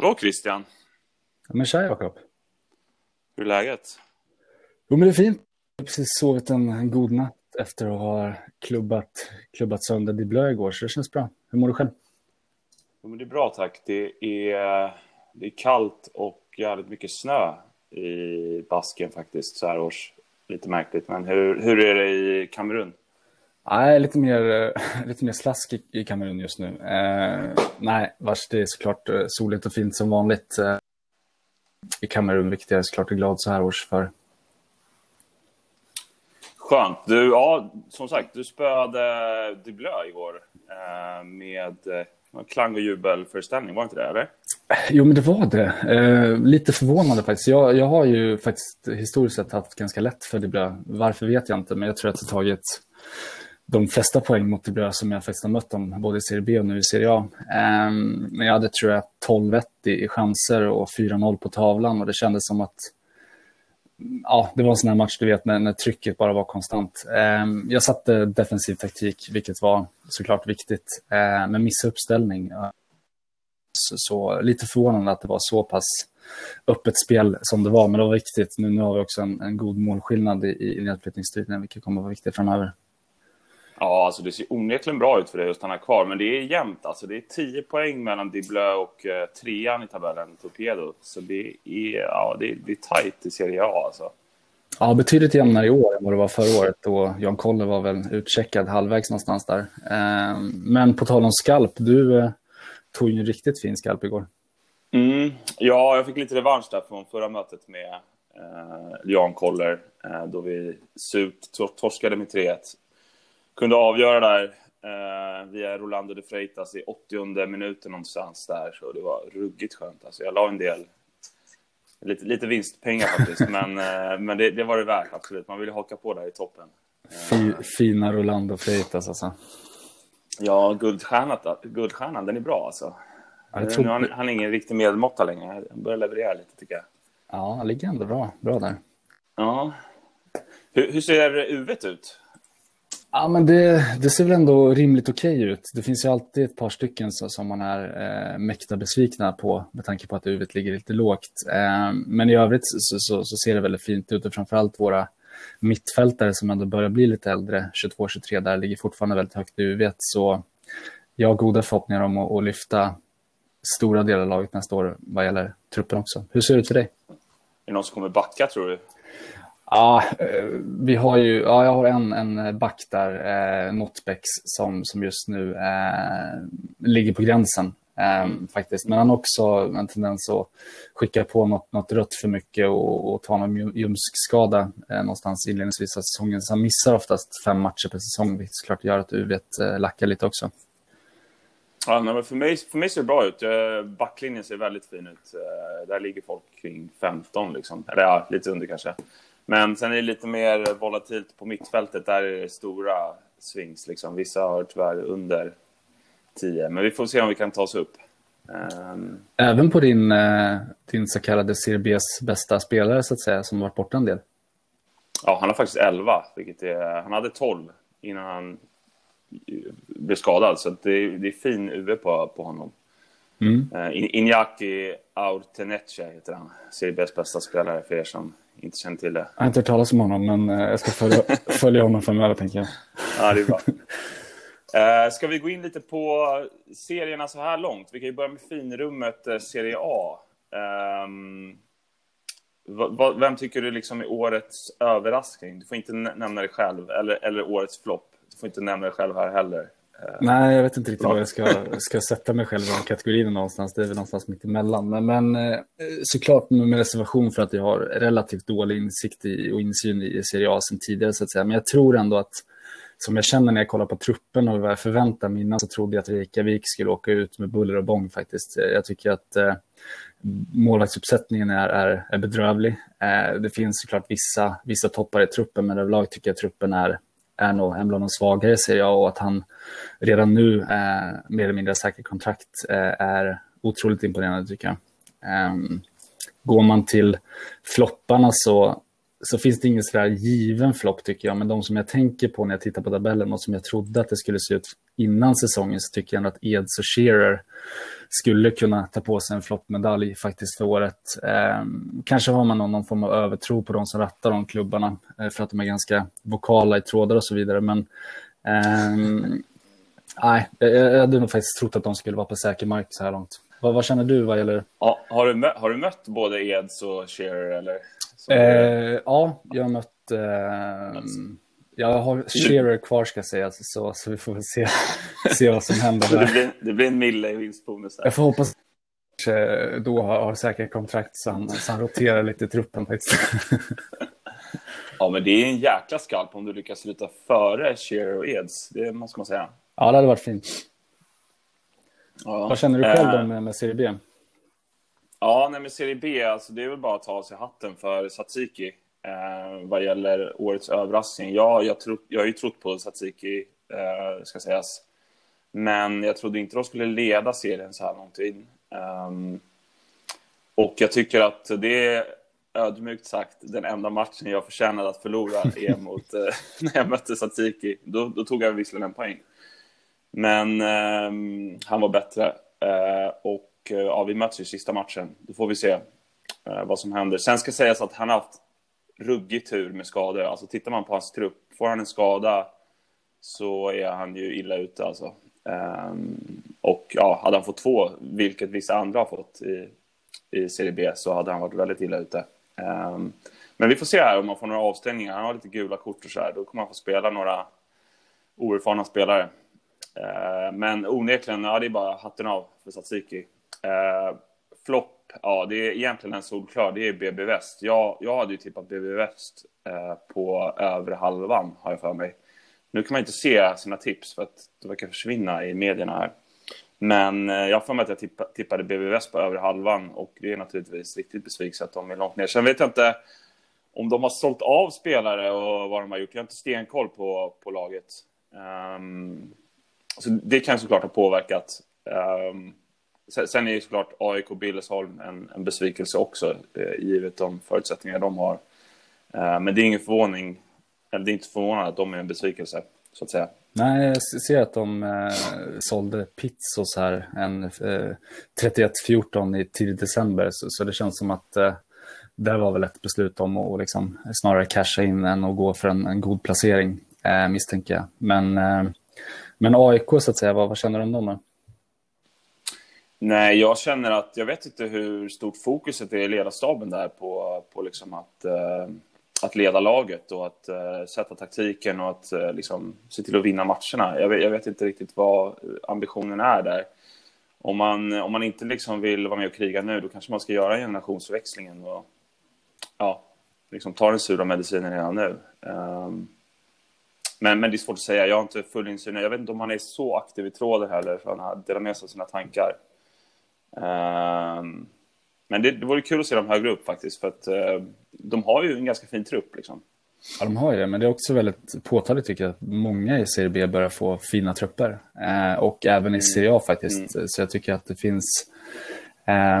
Hallå Christian! Ja, men tja Jakob! Hur är läget? Jo men det är fint. Jag har precis sovit en, god natt efter att ha klubbat, klubbat sönder Di Blö igår, så det känns bra. Hur mår du själv? Jo, men det är bra tack. Det är, det är kallt och jävligt mycket snö i basken faktiskt så här års. Lite märkligt, men hur, hur är det i Kamerun? Nej, lite mer, lite mer slask i, i Kamerun just nu. Eh, nej, vars det är såklart eh, soligt och fint som vanligt eh, i Kamerun, vilket jag är såklart är glad så här års för. Skönt. Du, ja, som sagt, du spöade Dublö igår eh, med eh, klang och jubelföreställning, var det inte det? Eller? Jo, men det var det. Eh, lite förvånande faktiskt. Jag, jag har ju faktiskt historiskt sett haft ganska lätt för Dublö. Varför vet jag inte, men jag tror att har tagit de flesta poäng mot Dublö som jag faktiskt har mött dem, både i Serie B och nu i Serie A. Ehm, men jag hade, tror jag, 12-1 i chanser och 4-0 på tavlan och det kändes som att ja, det var en sån här match, du vet, när, när trycket bara var konstant. Eh, jag satte defensiv taktik, vilket var såklart viktigt, eh, men missade uppställning. Så, så, lite förvånande att det var så pass öppet spel som det var, men det var viktigt. Nu, nu har vi också en, en god målskillnad i, i nedflyttningsstriden, vilket kommer att vara viktigt framöver. Ja, alltså det ser onekligen bra ut för dig att stanna kvar, men det är jämnt. Alltså det är 10 poäng mellan Diblö och uh, trean i tabellen, Torpedo. Så det är, ja, det är, det är tajt i Serie A alltså. Ja, betydligt jämnare i år än vad det var förra året och Jan Koller var väl utcheckad halvvägs någonstans där. Uh, men på tal om skalp, du uh, tog ju en riktigt fin skalp igår. Mm, ja, jag fick lite revansch där från förra mötet med Jan Koller då vi surt torskade med 3-1 kunde avgöra där eh, via Rolando de Freitas i 80 minuten någonstans där. Så det var ruggigt skönt. Alltså, jag la en del, lite, lite vinstpengar faktiskt, men, eh, men det, det, var det värt absolut. Man ville haka på där i toppen. F fina Rolando Freitas alltså. Ja, guldstjärnan, guldstjärnan den är bra alltså. Ja, tror... Nu han, han är ingen riktig medelmåtta längre. Han börjar leverera lite tycker jag. Ja, han ligger ändå bra, bra där. Ja. Hur, hur ser UVet ut? Ja, men det, det ser väl ändå rimligt okej okay ut. Det finns ju alltid ett par stycken så, som man är eh, mäkta besvikna på med tanke på att huvudet ligger lite lågt. Eh, men i övrigt så, så, så, ser det väldigt fint ut och framförallt våra mittfältare som ändå börjar bli lite äldre, 22-23 där, ligger fortfarande väldigt högt i huvudet. Så jag har goda förhoppningar om att, att lyfta stora delar av laget nästa år vad gäller truppen också. Hur ser det ut för dig? Är det någon som kommer backa tror du? Ja, eh, vi har ju, ja, jag har en, en back där, eh, Notbex, som, som just nu eh, ligger på gränsen eh, mm. faktiskt. Men han har också en tendens att skicka på något, något rött för mycket och, och ta någon ljumskskada eh, någonstans inledningsvis av säsongen. Så han missar oftast fem matcher per säsong, vilket såklart gör att UV eh, lackar lite också. Ja, men för, mig, för mig ser det bra ut. Backlinjen ser väldigt fin ut. Eh, där ligger folk kring 15, liksom. eller ja, lite under kanske. Men sen är det lite mer volatilt på mittfältet. Där är det stora swings. Liksom. Vissa har tyvärr under 10. Men vi får se om vi kan ta oss upp. Um... Även på din, eh, din så kallade CRBs bästa spelare, så att säga, som varit borta en del? Ja, han har faktiskt 11. Vilket är, han hade 12 innan han blev skadad. Så det, är, det är fin UV på, på honom. Mm. Uh, Iñaki Aurtenetxe heter han. CRBs bästa spelare för er som inte känner till det. Jag har inte hört talas om honom, men eh, jag ska följa, följa honom framöver, tänker jag. Ja, det är bra. Uh, ska vi gå in lite på serierna så här långt? Vi kan ju börja med finrummet uh, Serie A. Um, vem tycker du liksom är årets överraskning? Du får inte nämna dig själv, eller, eller årets flopp. Du får inte nämna dig själv här heller. Nej, jag vet inte riktigt var jag ska, ska sätta mig själv i de kategorierna någonstans. Det är väl någonstans mitt emellan. Men, men eh, såklart med reservation för att jag har relativt dålig insikt i, och insyn i Serie A sen tidigare så att säga. Men jag tror ändå att som jag känner när jag kollar på truppen och vad jag förväntar mig innan så trodde jag att Reykjavik skulle åka ut med buller och bång faktiskt. Jag tycker att eh, målvaktsuppsättningen är, är, är bedrövlig. Eh, det finns såklart vissa, vissa toppar i truppen men överlag tycker jag att truppen är är nog en bland de svagare ser jag och att han redan nu eh, mer eller mindre säker kontrakt eh, är otroligt imponerande tycker jag. Eh, går man till flopparna så så finns det ingen sådär given flopp tycker jag. Men de som jag tänker på när jag tittar på tabellen och som jag trodde att det skulle se ut innan säsongen så tycker jag ändå att Eds och Shearer skulle kunna ta på sig en floppmedalj faktiskt för året. Eh, kanske har man någon, någon form av övertro på de som rattar de klubbarna eh, för att de är ganska vokala i trådar och så vidare. Men eh, nej, jag hade nog faktiskt trott att de skulle vara på säker mark så här långt. Vad, vad känner du vad gäller? Ja, har, du mött, har du mött både Eds och Shearer? Eller? Eh, ja, jag har mött... Eh, jag har Shearer kvar ska sägas, så, så vi får väl se, se vad som händer där. Det blir, det blir en mille i vinstbonus. Jag får hoppas att då har, har säkert kontrakt så han, så han roterar lite i truppen ja, men det är en jäkla skalp om du lyckas sluta före Shearer och Eds. Det måste man säga. Ja, det hade varit fint. Ja. Vad känner du själv då med, med Serie B? Ja, nej, med Serie B, alltså, det är väl bara att ta av sig hatten för Satsiki eh, vad gäller årets överraskning. Ja, jag, tro, jag har ju trott på Satsiki, eh, ska sägas. Men jag trodde inte de skulle leda serien så här långt in. Um, och jag tycker att det är ödmjukt sagt den enda matchen jag förtjänade att förlora är mot eh, när jag mötte Satsiki. Då, då, tog jag visserligen en poäng. Men um, han var bättre. Uh, och Eh, ja, vi möts ju sista matchen. Då får vi se eh, vad som händer. Sen ska sägas att han har haft ruggig tur med skador. Alltså tittar man på hans trupp, får han en skada så är han ju illa ute alltså. Um, och ja, hade han fått två, vilket vissa andra har fått i, i Serie B, så hade han varit väldigt illa ute. Um, men vi får se här om man får några avstängningar. Han har lite gula kort och så här. Då kommer han få spela några oerfarna spelare. Uh, men onekligen, ja, det är bara hatten av för Satsiki. Eh, flopp, ja det är egentligen en solklar, det är BB Väst. Jag, jag hade ju tippat BB Väst eh, på övre halvan, har jag för mig. Nu kan man inte se sina tips för att det verkar försvinna i medierna här. Men eh, jag har för mig att jag tippa, tippade BB Väst på övre halvan och det är naturligtvis riktigt besvikelse att de är långt ner. Sen vet jag inte om de har sålt av spelare och vad de har gjort. Jag har inte stenkoll på, på laget. Um, så det kan såklart ha påverkat. Um, Sen är ju såklart AIK och Billesholm en, en besvikelse också, eh, givet de förutsättningar de har. Eh, men det är ingen förvåning, eller det är inte förvånande att de är en besvikelse, så att säga. Nej, jag ser att de eh, sålde pizzos här en eh, 31-14 i tidig december, så, så, det känns som att eh, det var väl ett beslut om att liksom, snarare casha in än att gå för en, en god placering, eh, misstänker jag. Men, eh, men AIK, så att säga, vad, vad känner du om dem? Nej, jag känner att jag vet inte hur stort fokuset är i ledarstaben där på, på liksom att, eh, att leda laget och att eh, sätta taktiken och att eh, liksom, se till att vinna matcherna. Jag vet, jag vet, inte riktigt vad ambitionen är där. Om man, om man inte liksom vill vara med och kriga nu, då kanske man ska göra generationsväxlingen och ja, liksom ta den sura medicinen redan nu. Um, men, men det är svårt att säga. Jag har inte full insyn. Jag vet inte om han är så aktiv i tråden heller, för han delar med sig av sina tankar. Ehm, men det, det vore kul att se dem högre upp faktiskt, för att eh, de har ju en ganska fin trupp. Liksom. Ja, de har ju det, men det är också väldigt påtagligt tycker jag att många i Serie B börjar få fina trupper. Eh, och även i Serie A faktiskt. Mm. Så jag tycker att det finns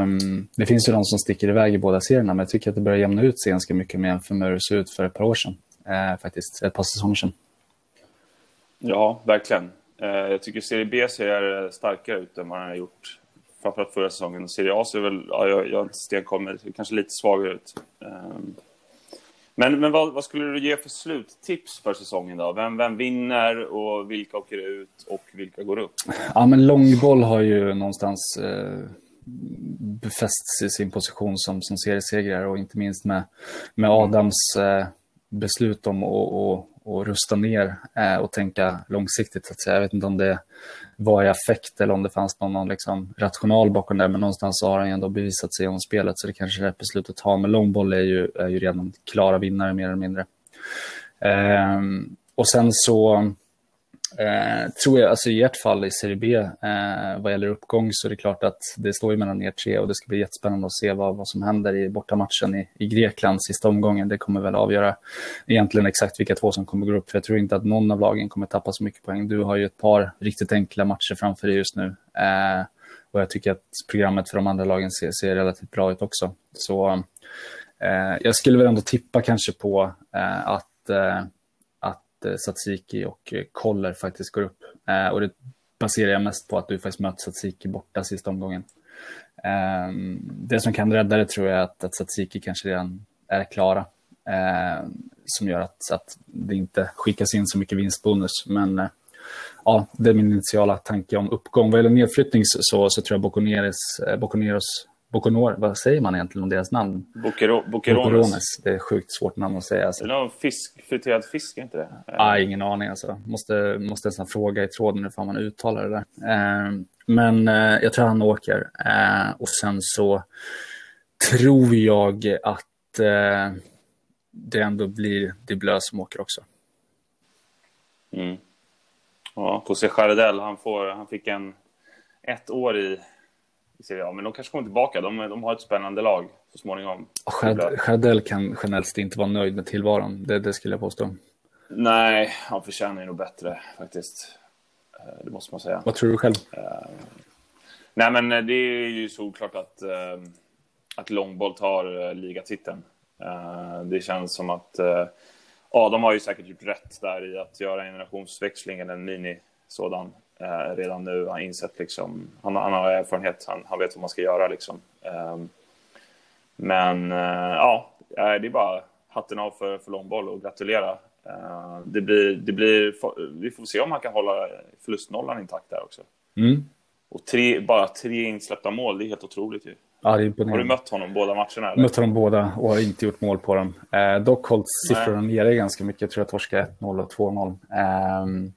um, det finns ju de som sticker iväg i båda serierna, men jag tycker att det börjar jämna ut sig ganska mycket mer än för hur det såg ut för ett par år sedan. Eh, faktiskt, ett par säsonger sedan. Ja, verkligen. Eh, jag tycker Serie B ser starkare ut än vad den har gjort framförallt förra säsongen. Serie A ser väl, ja, jag, jag har inte stenkoll, men kanske lite svagare ut. Um, men, men vad, vad, skulle du ge för sluttips för säsongen då? Vem, vem vinner och vilka åker ut och vilka går upp? Ja, men långboll har ju någonstans eh, befästs i sin position som, som seriesegrare och inte minst med, med Adams eh, beslut om att och rusta ner eh, och tänka långsiktigt. Så att säga. Jag vet inte om det var i affekt eller om det fanns någon, någon liksom rational bakom det, men någonstans har han ändå bevisat sig genom spelet, så det kanske är rätt beslut att ta. Men långboll är ju, är ju redan klara vinnare mer eller mindre. Eh, och sen så Eh, tror jag, alltså i ert fall i Serie B, eh, vad gäller uppgång så är det klart att det står ju mellan er tre och det ska bli jättespännande att se vad, vad som händer i bortamatchen i, i Grekland sista omgången. Det kommer väl avgöra egentligen exakt vilka två som kommer gå upp, för jag tror inte att någon av lagen kommer tappa så mycket poäng. Du har ju ett par riktigt enkla matcher framför dig just nu. Eh, och jag tycker att programmet för de andra lagen ser, ser relativt bra ut också. Så Eh, jag skulle väl ändå tippa kanske på eh, att, eh, att eh, Satsiki och eh, Koller faktiskt går upp. Eh, och det baserar jag mest på att du faktiskt möter Satsiki borta sista omgången. det som kan rädda det tror jag är att, att Satsiki kanske redan är klara. som gör att, att det inte skickas in så mycket vinstbonus. Men ja, det är min initiala tanke om uppgång. Vad gäller nedflyttning så, så tror jag Boconeros, Boconeros Boconor, vad säger man egentligen om deras namn? Boquerones. Det är sjukt svårt namn att säga. Alltså. Är det någon fisk, friterad fisk, är inte det? Ah, ingen aning alltså. Måste, måste nästan fråga i tråden hur man uttalar det där. Eh, men eh, jag tror han åker. Eh, och sen så tror jag att eh, det ändå blir Diblö som åker också. Mm. Ja, José Jardel, han, får, han fick en ett år i i Serie A. Men de kanske kommer tillbaka. De, de har ett spännande lag så småningom. Chardell kan generellt inte vara nöjd med tillvaron. Det, det skulle jag påstå. Nej, han förtjänar ju nog bättre faktiskt. Eh, det måste man säga. Vad tror du själv? Uh, nej, men det är ju såklart att, uh, att Långboll tar uh, ligatiteln. Uh, det känns som att ja, de har ju säkert gjort rätt där i att göra en generationsväxling eller en mini sådan eh, redan nu. Han har insett liksom, han, han har erfarenhet, han, han, vet vad man ska göra liksom. Eh, men eh, ja, det är bara hatten av för, för långboll och gratulera. Eh, det blir, det blir, vi får se om han kan hålla förlustnollan intakt där också. Mm. Och tre, bara tre insläppta mål, det är helt otroligt ju. Ja. Har du mött honom båda matcherna? Eller? Mött honom båda och har inte gjort mål på dem. Eh, dock hållit siffrorna nere ganska mycket. Jag tror jag torskade 1-0 och 2-0. Eh,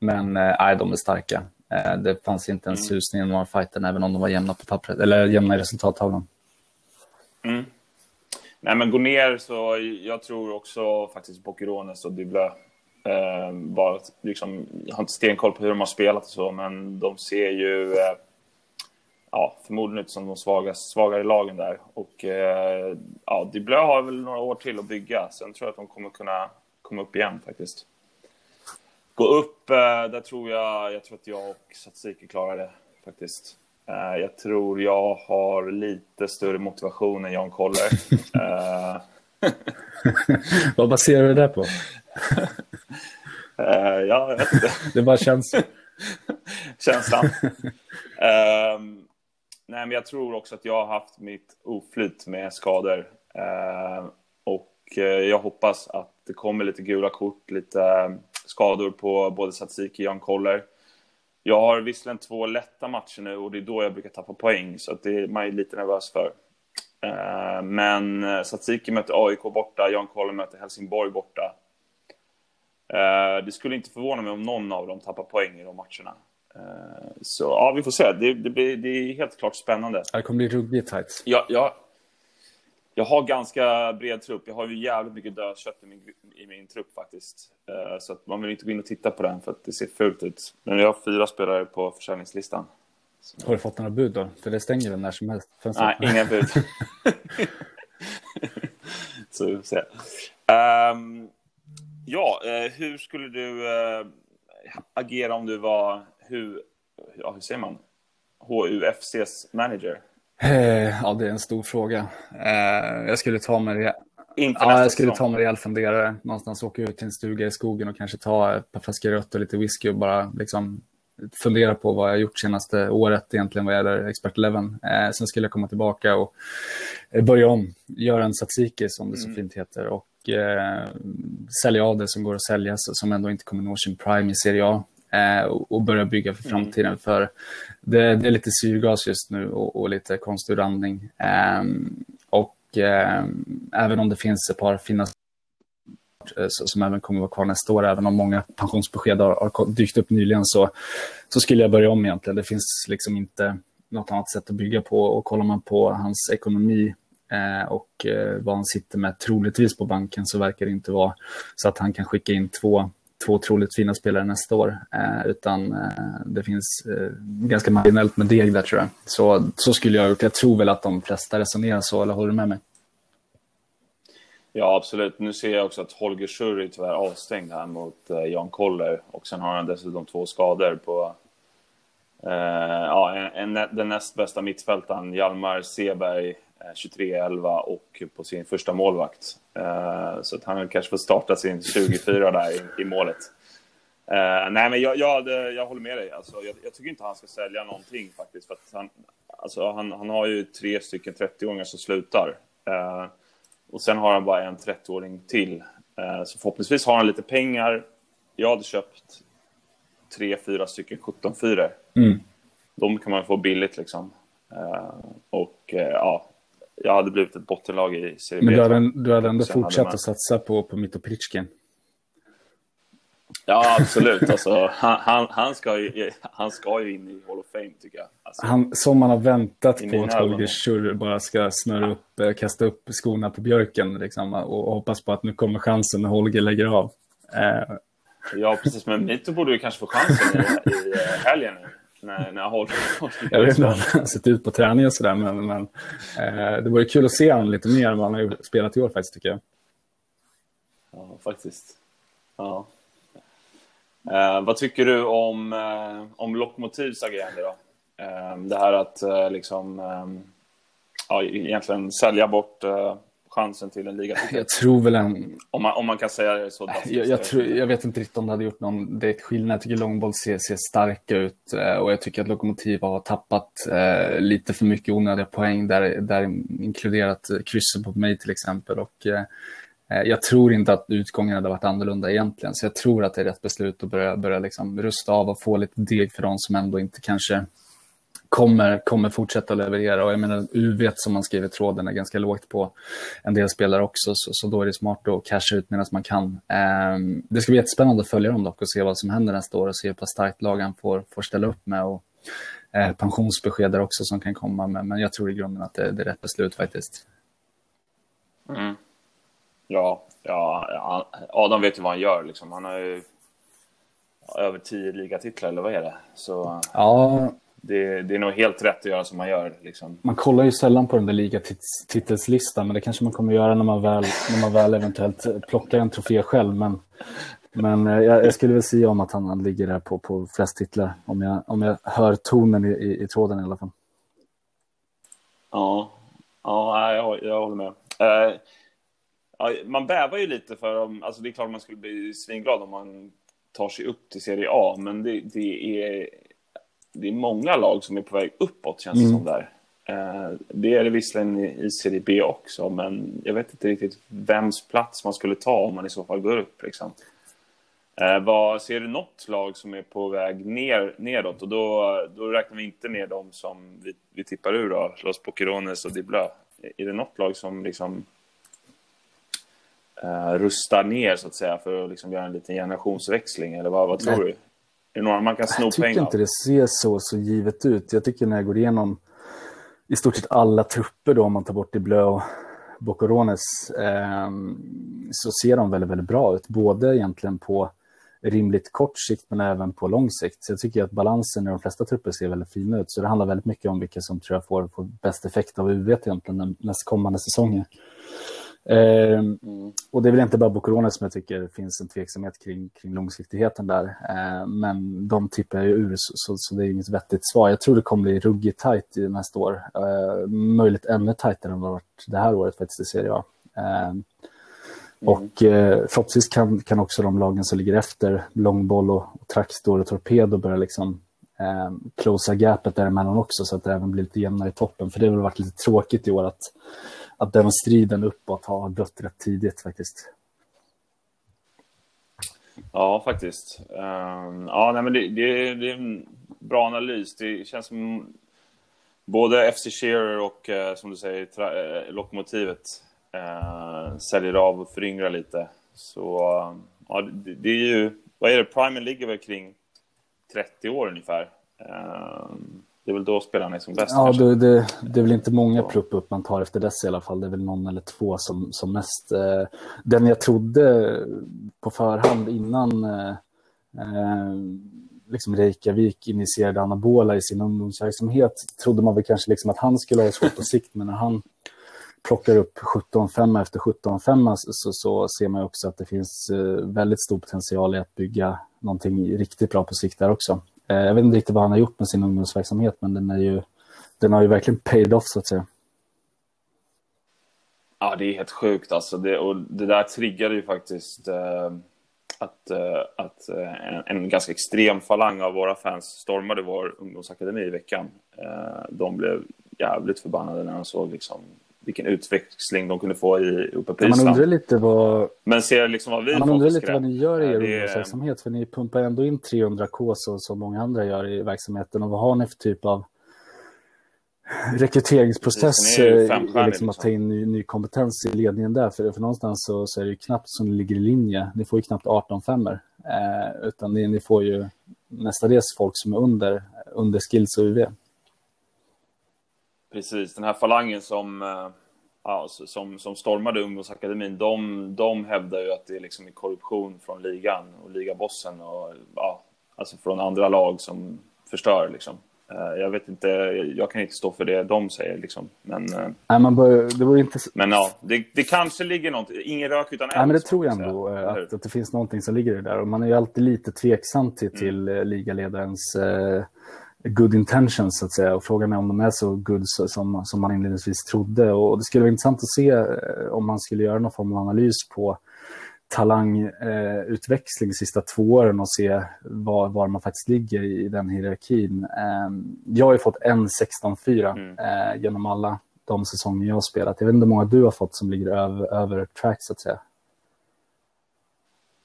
men eh, nej, de är starka. Eh, det fanns inte en mm. susning i de här fighten, även om de var jämna på pappret, eller jämna i resultattavlan. Mm. Nej, men gå ner så jag tror också faktiskt Boccherones och Dybla eh, bara liksom, jag har inte stenkoll på hur de har spelat och så, men de ser ju eh, ja, förmodligen ut som de svaga, svagare lagen där. Och eh, ja, Dybla har väl några år till att bygga, sen tror jag att de kommer kunna komma upp igen faktiskt gå upp, eh, där tror jag, jag tror att jag och Satsiki klarar det faktiskt. Eh, jag tror jag har lite större motivation än Jan Koller. Eh, Vad baserar du det på? ja, jag vet inte. Det bara känns. Känslan. um, nej, men jag tror också att jag har haft mitt oflyt med skador. Uh, och jag hoppas att det kommer lite gula kort, lite skador på både Satsiki och Jan Koller. Jag har visserligen två lätta matcher nu och det är då jag brukar tappa poäng, så att det är man är lite nervös för. Eh, men Satsiki möter AIK borta, Jan Koller möter Helsingborg borta. Eh, det skulle inte förvåna mig om någon av dem tappar poäng i de matcherna. Eh, så ja, vi får se. Det, det, blir, det är helt klart spännande. Det kommer bli ruggigt tajt. Ja, ja, jag har ganska bred trupp. Jag har ju jävligt mycket dödkött i min, i min trupp faktiskt. Uh, så att man vill inte gå in och titta på den för att det ser fult ut. Men jag har fyra spelare på försäljningslistan. Så. Har du fått några bud då? För det stänger väl när som helst? Nej, inga bud. så vi får se. Um, ja, uh, hur skulle du uh, agera om du var, hur, ja, hur säger man, HUFCs manager? Eh, ja, det är en stor fråga. Eh, jag skulle ta mig ja, jag skulle ta mig rejäl funderare. Någonstans åka ut till en stuga i skogen och kanske ta ett par flaskor rött och lite whisky och bara liksom fundera på vad jag gjort senaste året egentligen vad gäller Expert Eleven. Eh, sen skulle jag komma tillbaka och börja om, göra en tzatziki som det så mm. fint heter och eh, sälja av det som går att sälja som ändå inte kommer nå sin prime i Serie A eh, och börja bygga för mm. framtiden. Mm. För det, det, är lite syrgas just nu och, och lite konstgjord andning. Eh, och eh, även om det finns ett par fina eh, som även kommer att vara kvar nästa år, även om många pensionsbesked har, har dykt upp nyligen, så, så skulle jag börja om egentligen. Det finns liksom inte något annat sätt att bygga på och kollar man på hans ekonomi eh, och eh, vad han sitter med troligtvis på banken så verkar det inte vara så att han kan skicka in två två otroligt fina spelare nästa år. Eh, utan eh, det finns eh, ganska marginellt med deg där tror jag. Så, så skulle jag ha gjort. Jag tror väl att de flesta resonerar så, eller håller du med mig? Ja, absolut. Nu ser jag också att Holger Schurri är tyvärr avstängd här mot eh, Jan Koller. Och sen har han dessutom två skador på... Eh, ja, en, en, den näst bästa mittfältaren, Hjalmar Seberg, 23-11 och på sin första målvakt. Så att han kanske får starta sin 24 där i, i målet. Uh, nej, men jag, jag, jag, håller med dig. Alltså, jag, jag, tycker inte han ska sälja någonting faktiskt. För att han, alltså, han, han har ju tre stycken 30-åringar som slutar. Och sen har han bara en 30-åring till. Så förhoppningsvis har han lite pengar. Jag hade köpt tre, fyra stycken 17-4. Mm. De kan man få billigt liksom. och ja, jag hade blivit ett bottenlag i Serie B. Men du hade, du hade ändå fortsatt hade att satsa på, på Mitopritchkin? Ja, absolut. Alltså, han, han, han, ska ju, han ska ju in i Hall of Fame, tycker jag. Alltså, han, som man har väntat på att Holger Schur bara ska snöra upp, eh, kasta upp skorna på björken liksom, och hoppas på att nu kommer chansen när Holger lägger av. Eh. Ja, precis. Men Mito borde ju kanske få chansen i, i eh, helgen. När, när Holger, jag vet inte hur han har sett ut på träning och sådär, men, men eh, det vore kul att se honom lite mer än vad han har spelat i år faktiskt, tycker jag. Ja, faktiskt. Ja. Eh, vad tycker du om, eh, om Lokomotivs agerande då? Eh, det här att eh, liksom, eh, ja, egentligen sälja bort chansen till en ligatitel. Jag tror väl en... Om man, om man kan säga det så. Jag, jag, tror, jag vet inte riktigt om det hade gjort någon direkt skillnad. Jag tycker långboll ser, ser starka ut och jag tycker att Lokomotiv har tappat eh, lite för mycket onödiga poäng där, där inkluderat krysset på mig till exempel. Och, eh, Eh, jag tror inte att utgången hade varit annorlunda egentligen, så jag tror att det är rätt beslut att börja, börja liksom rusta av och få lite deg för de som ändå inte kanske kommer, kommer fortsätta leverera. Och jag menar, UV som man skriver tråden är ganska lågt på en del spelare också, så, så då är det smart att casha ut medan man kan. Um, det ska bli jättespännande att följa dem dock och se vad som händer nästa år och se hur starkt lagen får, får ställa upp med. Och, eh, pensionsbesked där också som kan komma, men, men jag tror i grunden att det, det är rätt beslut faktiskt. Mm. Ja, ja, Adam vet ju vad han gör. Liksom. Han har ju över tio ligatitlar, eller vad är det? Så ja. Det, det är nog helt rätt att göra som man gör. Liksom. Man kollar ju sällan på den där ligatitelslistan, men det kanske man kommer göra när man väl, när man väl eventuellt plockar en trofé själv. Men, men eh, jag, jag skulle väl säga om att han, han ligger där på, på flest titlar, om jag, om jag hör tonen i, i, i tråden i alla fall. Ja, ja jag, jag håller med. Uh, ja, man bävar ju lite för om, alltså det är klart man skulle bli svinglad om man tar sig upp till Serie A, men det, det är, det är många lag som är på väg uppåt känns det mm. som där. Eh, det är det visserligen i Serie B också, men jag vet inte riktigt vems plats man skulle ta om man i så fall går upp. Liksom. Eh, vad, ser du något lag som är på väg ner, nedåt? Och då, då räknar vi inte ner dem som vi, vi tippar ur, då, Los Pokerones och Diblö. Är det något lag som liksom uh, rustar ner så att säga för att liksom göra en liten generationsväxling? Eller vad, vad tror Nej. du? Är det några man kan sno Jag tycker inte det ser så, så givet ut. Jag tycker när jag går igenom i stort sett alla trupper då, om man tar bort Diblö och Bocorones, eh, så ser de väldigt, väldigt bra ut. Både egentligen på rimligt kort sikt men även på lång sikt. Så jag tycker att balansen i de flesta trupper ser väldigt fin ut. Så det handlar väldigt mycket om vilka som tror jag får, får bäst effekt av UV egentligen nästkommande säsonger. Eh, mm. Och det är väl inte bara Bocorona som jag tycker finns en tveksamhet kring, kring långsiktigheten där. Eh, men de tippar jag ju ur, så, så, det är inget vettigt svar. Jag tror det kommer bli ruggigt tajt i nästa år. Eh, möjligt ännu tajtare än vad det varit det här året faktiskt i Serie A. Mm. Och eh, förhoppningsvis kan, kan också de lagen som ligger efter, Långboll och, och Traxtor och Torpedo börja liksom eh, closa gapet däremellan också så att det även blir lite jämnare i toppen. För det har väl varit lite tråkigt i år att att den striden uppåt har dött rätt tidigt faktiskt. Ja, faktiskt. Um, ja, nej, men det, det, det, är en bra analys. Det känns som både FC Shearer och, eh, som du säger, tra- eh, Lokomotivet eh, säljer av och föryngrar lite. Så eh, ja, det, det, är ju, vad är det, Primen ligger väl kring 30 år ungefär. Um, det är väl då spelarna är som bäst. Ja, det, det, det, är väl inte många plupp upp man tar efter dess i alla fall. Det är väl någon eller två som, som mest. Eh, den jag trodde på förhand innan eh, eh, liksom Reykjavik initierade anabola i sin ungdomsverksamhet trodde man väl kanske liksom att han skulle ha svårt på sikt, men när han plockar upp 17-5 efter 17-5 så, så ser man också att det finns väldigt stor potential i att bygga någonting riktigt bra på sikt där också. Eh, jag vet inte riktigt vad han har gjort med sin ungdomsverksamhet, men den, är ju, den har ju verkligen paid off så att säga. Ja, det är helt sjukt alltså. Det, och det där triggade ju faktiskt eh, att, eh, att eh, en, en, ganska extrem falang av våra fans stormade vår ungdomsakademi i veckan. Eh, de blev jävligt förbannade när de såg liksom vilken utväxling de kunde få i, uppe på Island. Man undrar lite vad... Men ser liksom vad vi Man undrar lite vad ni gör i er ungdomsverksamhet, för ni pumpar ändå in 300k så, som många andra gör i verksamheten. Och vad har ni för typ av rekryteringsprocess liksom, liksom att ta in ny, ny, kompetens i ledningen där. För, för någonstans så, så är det ju knappt som det ligger i linje. Ni får ju knappt 18 femmer eh, utan ni, ni, får ju nästadels folk som är under, under skills och UV. Precis, den här falangen som, eh, ja, som, som stormade ungdomsakademin, de, de hävdar ju att det är liksom korruption från ligan och ligabossen och ja, alltså från andra lag som förstör liksom. Eh, jag vet inte, jag kan inte stå för det de säger liksom. Men, eh, Nej, man bör, det vore inte... men ja, det, det kanske ligger något, ingen rök utan eld. Nej, men det tror jag ändå, att, att, det finns någonting som ligger i det där. Och man är ju alltid lite tveksam till, mm. till uh, good intentions, så att säga. Och frågan är om de är så good som, som man inledningsvis trodde. Och det skulle vara intressant att se om man skulle göra någon form av analys på talangutväxling eh, sista två åren och se var, var man faktiskt ligger i den hierarkin. Eh, jag har ju fått en 16-4 mm. eh, genom alla de säsonger jag har spelat. Jag vet inte hur många du har fått som ligger över, över track så att säga.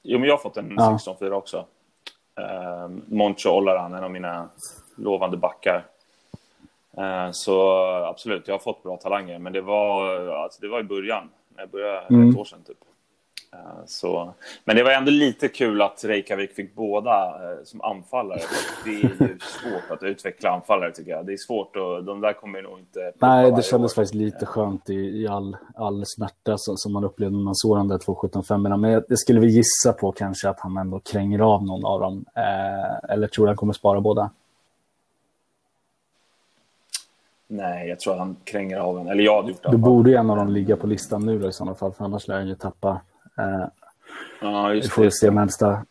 Jo, men jag har fått en ja. 16-4 också. Eh, Moncho Ollaran, en av mina lovande backar. Eh, så absolut, jag har fått bra talanger, men det var, alltså, det var i början, när jag började mm. ett år sedan typ. Eh, så, men det var ändå lite kul att Reykjavik fick båda eh, som anfallare. Det är ju svårt att utveckla anfallare tycker jag. Det är svårt och de där kommer nog inte... Nej, det kändes år. faktiskt lite skönt i, i all, all smärta som, som man upplevde när man såg de där 2.75. Men jag, skulle vi gissa på kanske att han ändå kränger av någon av dem. Eh, eller tror du han kommer spara båda? Nej, jag tror att han kränger av en. Eller jag hade gjort det. Då borde ju en av dem ligga på listan nu då, i sådana fall, för annars lär han ju tappa Uh, ja, just vi får det. se nästa.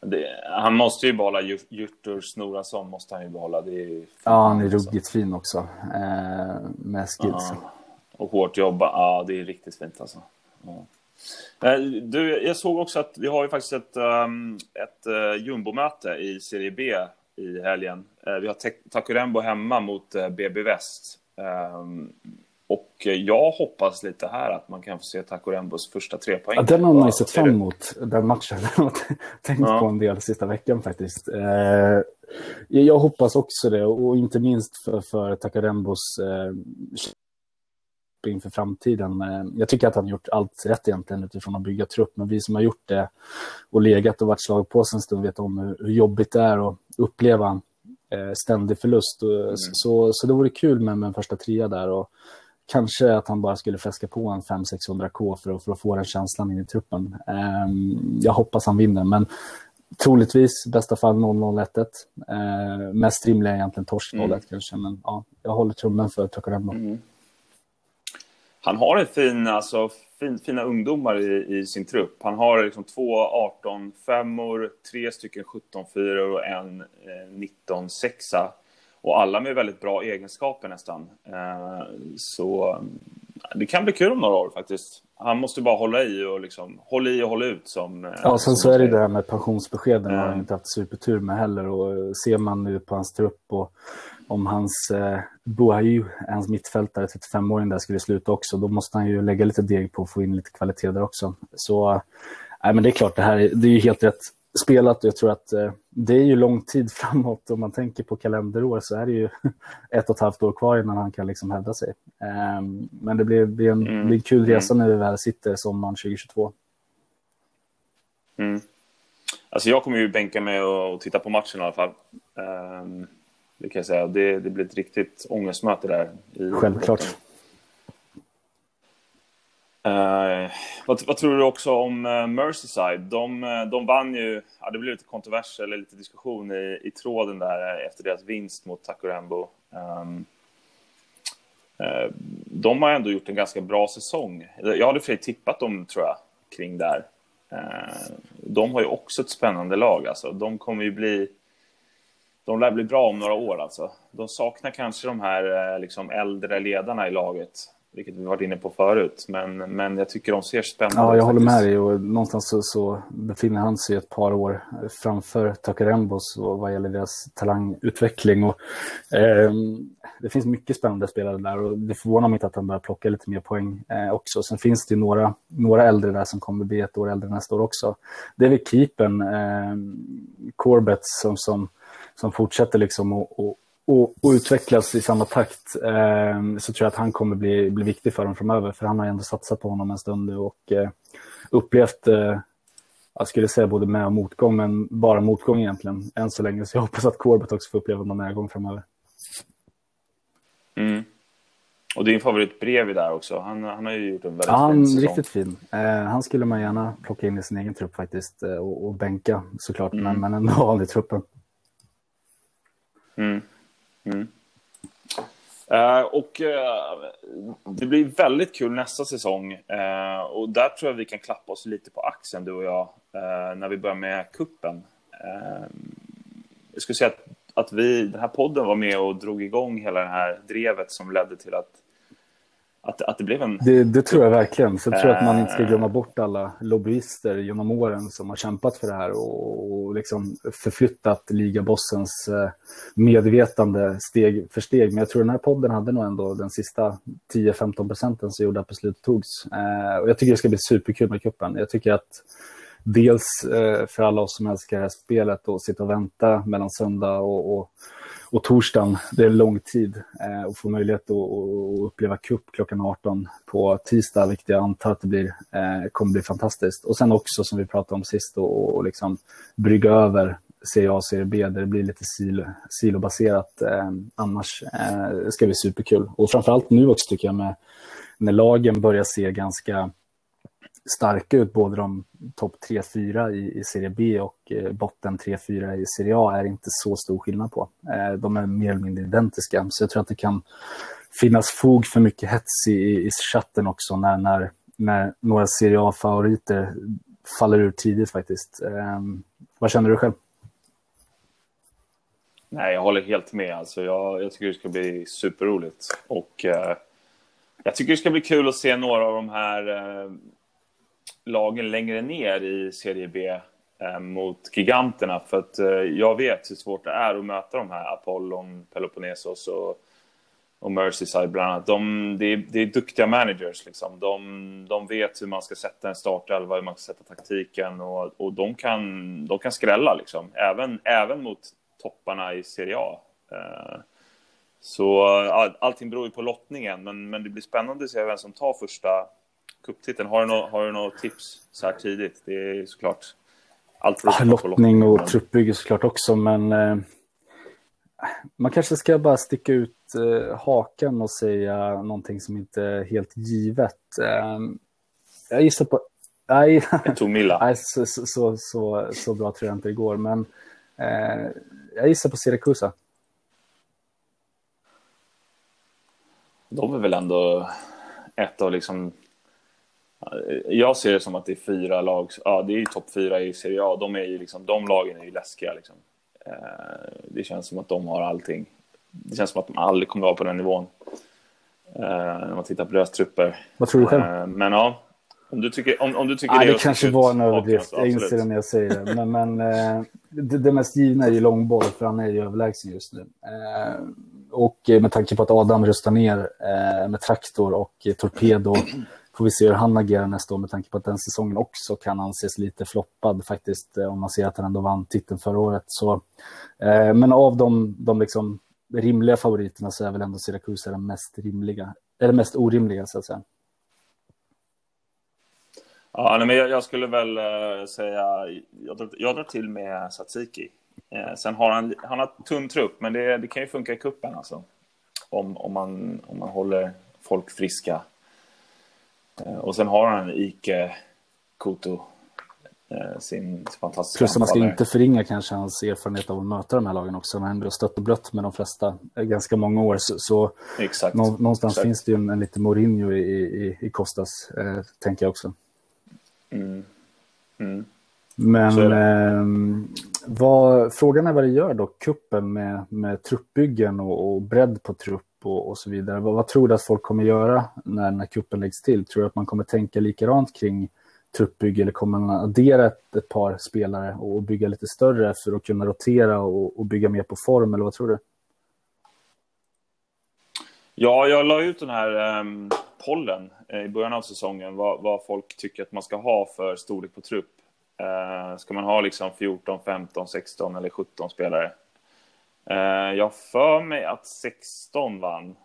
Det, han måste ju behålla Jurtur Snorason, måste han ju behålla. Det är ja, han är ruggigt fin också. Eh, med skills. Ja, och hårt jobba, ja det är riktigt fint alltså. Ja. Eh, du, jag såg också att vi har ju faktiskt ett, um, ett uh, jumbomöte i Serie B i helgen. Uh, vi har Takurembo hemma mot BB Väst. Um, och jag hoppas lite här att man kan få se Takorembos första tre poäng. Ja, den har man ju sett fram emot, den matchen. Den har tänkt ja. på en del sista veckan faktiskt. Eh, jag hoppas också det, och inte minst för, för Takarembos eh, inför framtiden. Eh, jag tycker att han gjort allt rätt egentligen utifrån att bygga trupp, men vi som har gjort det och legat och varit slag på sig en stund vet om hur, hur jobbigt det är att uppleva eh, ständig förlust. Mm. Så, så det vore kul med, med en första trea där. Och, kanske att han bara skulle fläska på en 500-600k för för att få den känslan in i truppen. Um, jag hoppas han vinner, men troligtvis bästa fall 0-0-1. Uh, mest rimliga är egentligen torsk 0 mm. kanske, men ja, jag håller trummen för Tokarembo. Mm. Han har en fin, alltså, fin, fina ungdomar i, i sin trupp. Han har liksom två 18 femmor, tre stycken 17 fyror och en eh, 19 sexa och alla med väldigt bra egenskaper nästan. Eh, så det kan bli kul om några år faktiskt. Han måste bara hålla i och liksom, hålla i och hålla ut som... Eh, ja, sen så är det det här med pensionsbeskeden har han inte haft supertur med heller. Och ser man nu på hans trupp och om hans eh, Boahu, hans mittfältare, 35-åring där, skulle sluta också, då måste han ju lägga lite deg på att få in lite kvalitet där också. Så, nej, men det är klart, det här det är ju helt rätt spelat. Jag tror att eh, det är ju lång tid framåt. Om man tänker på kalenderår så är det ju ett och ett halvt år kvar innan han kan liksom hävda sig. Eh, men det blir, blir, en, mm. blir en kul resa mm. när vi väl sitter sommaren 2022. Mm. Alltså jag kommer ju bänka mig och titta på matchen i alla fall. Um, det kan jag säga. Det, det blir ett riktigt ångestmöte där. Självklart. Botten. Uh, vad, vad, tror du också om uh, Merseyside? De, uh, de vann ju, ja, det blev lite kontrovers eller lite diskussion i, i tråden där efter deras vinst mot Takurembo. Um, de har ändå gjort en ganska bra säsong. Jag hade för tippat dem, tror jag, kring där. De har ju också ett spännande lag. Alltså. De kommer ju bli de lär bli bra om några år alltså. De saknar kanske de här eh, liksom, äldre ledarna i laget vilket vi varit inne på förut. Men, men jag tycker de ser spännande ut. Ja, jag håller med dig och någonstans så, så, befinner han sig ett par år framför Takarembos vad gäller deras talangutveckling. Och, eh, det finns mycket spännande spelare där och det förvånar mig inte att han börjar plocka lite mer poäng eh, också. Sen finns det ju några, några äldre där som kommer bli ett år äldre nästa år också. Det är väl keepern, eh, Corbett, som, som, som fortsätter liksom och, och, och, utvecklas i samma takt eh, så tror jag att han kommer bli, bli viktig för dem framöver. För han har ändå satsat på honom en stund nu och eh, upplevt, eh, jag skulle säga både med och motgång, men bara motgång egentligen än så länge. Så jag hoppas att Corbett också får uppleva någon medgång framöver. Mm. Och din favorit Brevi där också. Han, han har ju gjort en väldigt ja, fin säsong. Riktigt fin. Eh, han skulle man gärna plocka in i sin egen trupp faktiskt eh, och, och bänka såklart, mm. men, men ändå ha i truppen. Mm. Mm. Uh, och uh, det blir väldigt kul nästa säsong. Uh, och där tror jag vi kan klappa oss lite på axeln, du och jag, när vi börjar med kuppen. jag skulle säga att, att vi, den här podden var med och drog igång hela det här drevet som ledde till att att, att det blev en... Det, det tror jag verkligen. Så jag tror att man inte ska glömma bort alla lobbyister genom åren som har kämpat för det här och, och liksom förflyttat ligabossens eh, medvetande steg för steg. Men jag tror den här podden hade nog ändå den sista 10-15 procenten som gjorde att beslutet togs. Eh, och jag tycker det ska bli superkul med kuppen. Jag tycker att dels eh, för alla oss som älskar det här spelet och sitta och vänta mellan söndag och, och och torsdagen, det är lång tid eh, och få möjlighet att, att uppleva cup klockan 18 på tisdag, vilket jag antar att det blir, eh, kommer bli fantastiskt. Och sen också som vi pratade om sist och, och liksom brygga över Serie A och Serie B där det blir lite silo, silobaserat. Eh, annars eh, ska det bli superkul. Och framförallt nu också tycker jag med när lagen börjar se ganska starka ut, både de topp 3-4 i, i Serie B och eh, botten 3-4 i Serie A är inte så stor skillnad på. Eh, de är mer eller mindre identiska, så jag tror att det kan finnas fog för mycket hets i, i chatten också när, när, när några Serie A-favoriter faller ur tidigt faktiskt. Eh, vad känner du själv? Nej, jag håller helt med. Alltså, jag, jag tycker det ska bli superroligt. Och eh, jag tycker det ska bli kul att se några av de här eh, lagen längre ner i Serie B eh, mot giganterna. För att eh, jag vet hur svårt det är att möta de här Apollon, Peloponnesos och, och Merseyside bland annat. De, det, är, det är duktiga managers. Liksom. De, de vet hur man ska sätta en startelva, hur man ska sätta taktiken och, och de, kan, de kan skrälla liksom. Även, även mot topparna i Serie A. Eh, så allting beror ju på lottningen, men, men det blir spännande att se vem som tar första cuptiteln. Har du några har du något tips så här tidigt? Det är såklart allt ja, Lottning och truppbygge såklart också, men eh, man kanske ska bara sticka ut eh, hakan och säga någonting som inte är helt givet. Eh, jag gissar på... Nej, nej så, så, så, så, så bra tror jag inte det går, men eh, jag gissar på Siracusa. De är väl ändå ett av liksom jag ser det som att det är fyra lag, ja det är ju topp fyra i Serie A, de, är ju liksom, de lagen är ju läskiga liksom. Eh, det känns som att de har allting. Det känns som att de aldrig kommer att vara på den nivån. Eh, när man tittar på deras trupper. Vad tror du själv? Eh, men ja, om du tycker, om, om du tycker ja, det, det kanske var en överdrift, jag inser det när jag säger det. Men, men det, det, mest givna är ju långboll, för han är ju överlägsen just nu. och med tanke på att Adam röstar ner med traktor och torpedo får vi se hur han agerar nästa år med tanke på att den säsongen också kan anses lite floppad faktiskt eh, om man ser att han ändå vann titeln förra året. Så, eh, men av de, de liksom rimliga favoriterna så är väl ändå Syracuse den mest rimliga, eller mest orimliga så att säga. Ja, nej, men jag, jag, skulle väl uh, säga, jag drar, jag drar till med Satsiki. Uh, sen har han, han har tunn trupp, men det, det kan ju funka i kuppen alltså. Om, om, man, om man håller folk friska. Eh, och sen har han Ike Koto, eh, sin fantastiska Plus man ska inte förringa kanske hans erfarenhet av att möta de här lagen också. Han har ändå stött och blött med de flesta ganska många år. Så, så Exakt. någonstans Exakt. finns det ju en, en lite Mourinho i, i, i Kostas, eh, tänker jag också. Mm. Mm. Men eh, vad, frågan är vad det gör då, kuppen med, med truppbyggen och, och bredd på trupp och, och så vidare. Vad, vad, tror du att folk kommer göra när, när kuppen läggs till? Tror du att man kommer tänka likadant kring truppbygge eller kommer man addera ett, ett par spelare och bygga lite större för att kunna rotera och, och bygga mer på form eller vad tror du? Ja, jag la ut den här um, pollen eh, i början av säsongen, vad, vad, folk tycker att man ska ha för storlek på trupp. Uh, ska man ha liksom 14, 15, 16 eller 17 spelare? Uh, jag för mig att 16 vann.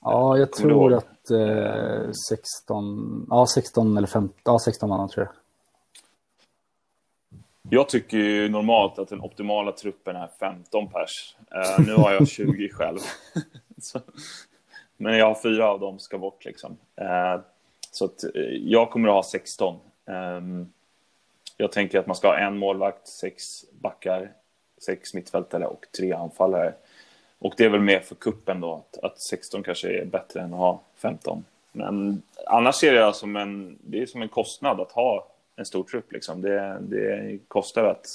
Ja, jag tror att uh, 16, ja 16 eller 15, ja 16 vann tror jag. Jag tycker ju normalt att den optimala truppen är 15 pers. Uh, nu har jag 20 själv. så, men jag har fyra av dem ska bort liksom. Uh, så att, uh, jag kommer att ha 16. Um, ehm, jag tänker att man ska ha en målvakt, sex backar, sex mittfältare och tre anfallare. Och det är väl mer för kuppen då, att, att 16 kanske är bättre än att ha 15. Men annars ser jag som en, det är som en kostnad att ha en stor trupp. Liksom. Det, det kostar att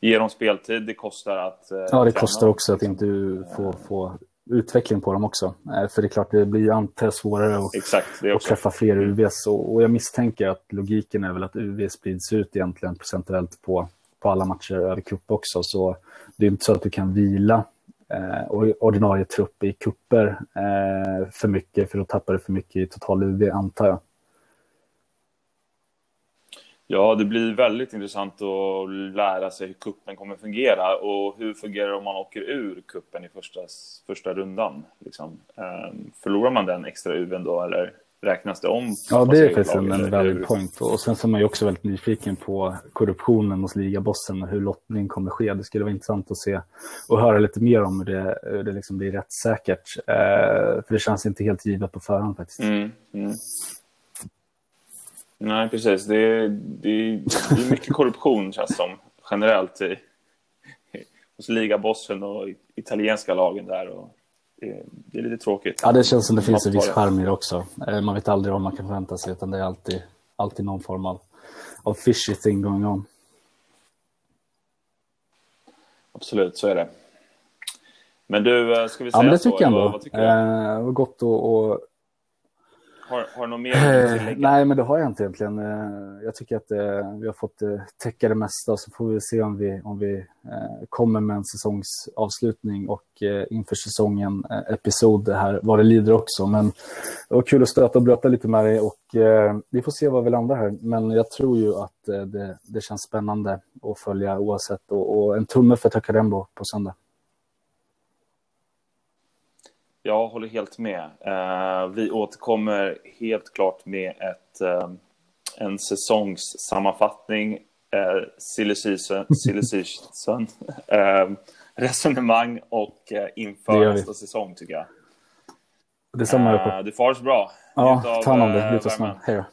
ge dem speltid, det kostar att... Eh, ja, det kostar också att inte få, få utveckling på dem också. Eh, för det är klart, det blir alltid svårare att, Exakt, att träffa fler UVs. Och, och, jag misstänker att logiken är väl att UV sprids ut egentligen procentuellt på, på alla matcher över cup också. Så det är inte så att du kan vila eh, ordinarie trupp i kupper eh, för mycket, för då tappar du för mycket i total UV, antar jag. Ja, det blir väldigt intressant att lära sig hur kuppen kommer fungera och hur fungerar det om man åker ur kuppen i första, första rundan. Liksom. Ehm, förlorar man den extra UVn då eller räknas det om? Ja, det är faktiskt en, en valid point. Och sen så är man ju också väldigt nyfiken på korruptionen hos ligabossen och hur lottning kommer ske. Det skulle vara intressant att se och höra lite mer om hur det, hur det liksom blir rättssäkert. Uh, för det känns inte helt givet på förhand faktiskt. Mm, mm. Nej, precis. Det är, det är, det är mycket korruption, känns som, generellt i, hos ligabossen och italienska lagen där. Och det, det, är lite tråkigt. Ja, det känns som det finns en viss charm i det också. Eh, man vet aldrig vad man kan förvänta sig, utan det är alltid, alltid någon form av, av fishy thing going on. Absolut, så är det. Men du, eh, ska vi säga? Ja, men det tycker så, jag ändå. Vad, vad tycker du? Eh, gott att har, har du något mer att tillägga? Nej, men det har jag inte egentligen. Eh, jag tycker att eh, vi har fått eh, täcka det mesta, så får vi se om vi, om vi kommer med en säsongsavslutning och inför säsongen episod här vad det lider också. Men det var kul att stöta och blöta lite med dig och vi får se var vi landar här. Men jag tror ju att det, det känns spännande att följa oavsett och, och en tumme för Takarembo på söndag. Jag håller helt med. Uh, vi återkommer helt klart med ett, uh, en säsongssammanfattning, uh, silly season, resonemang och inför nästa säsong tycker jag. Detsamma. Uh, du får ha det så bra. Ja, ta hand om dig. Luta snart. Hej då.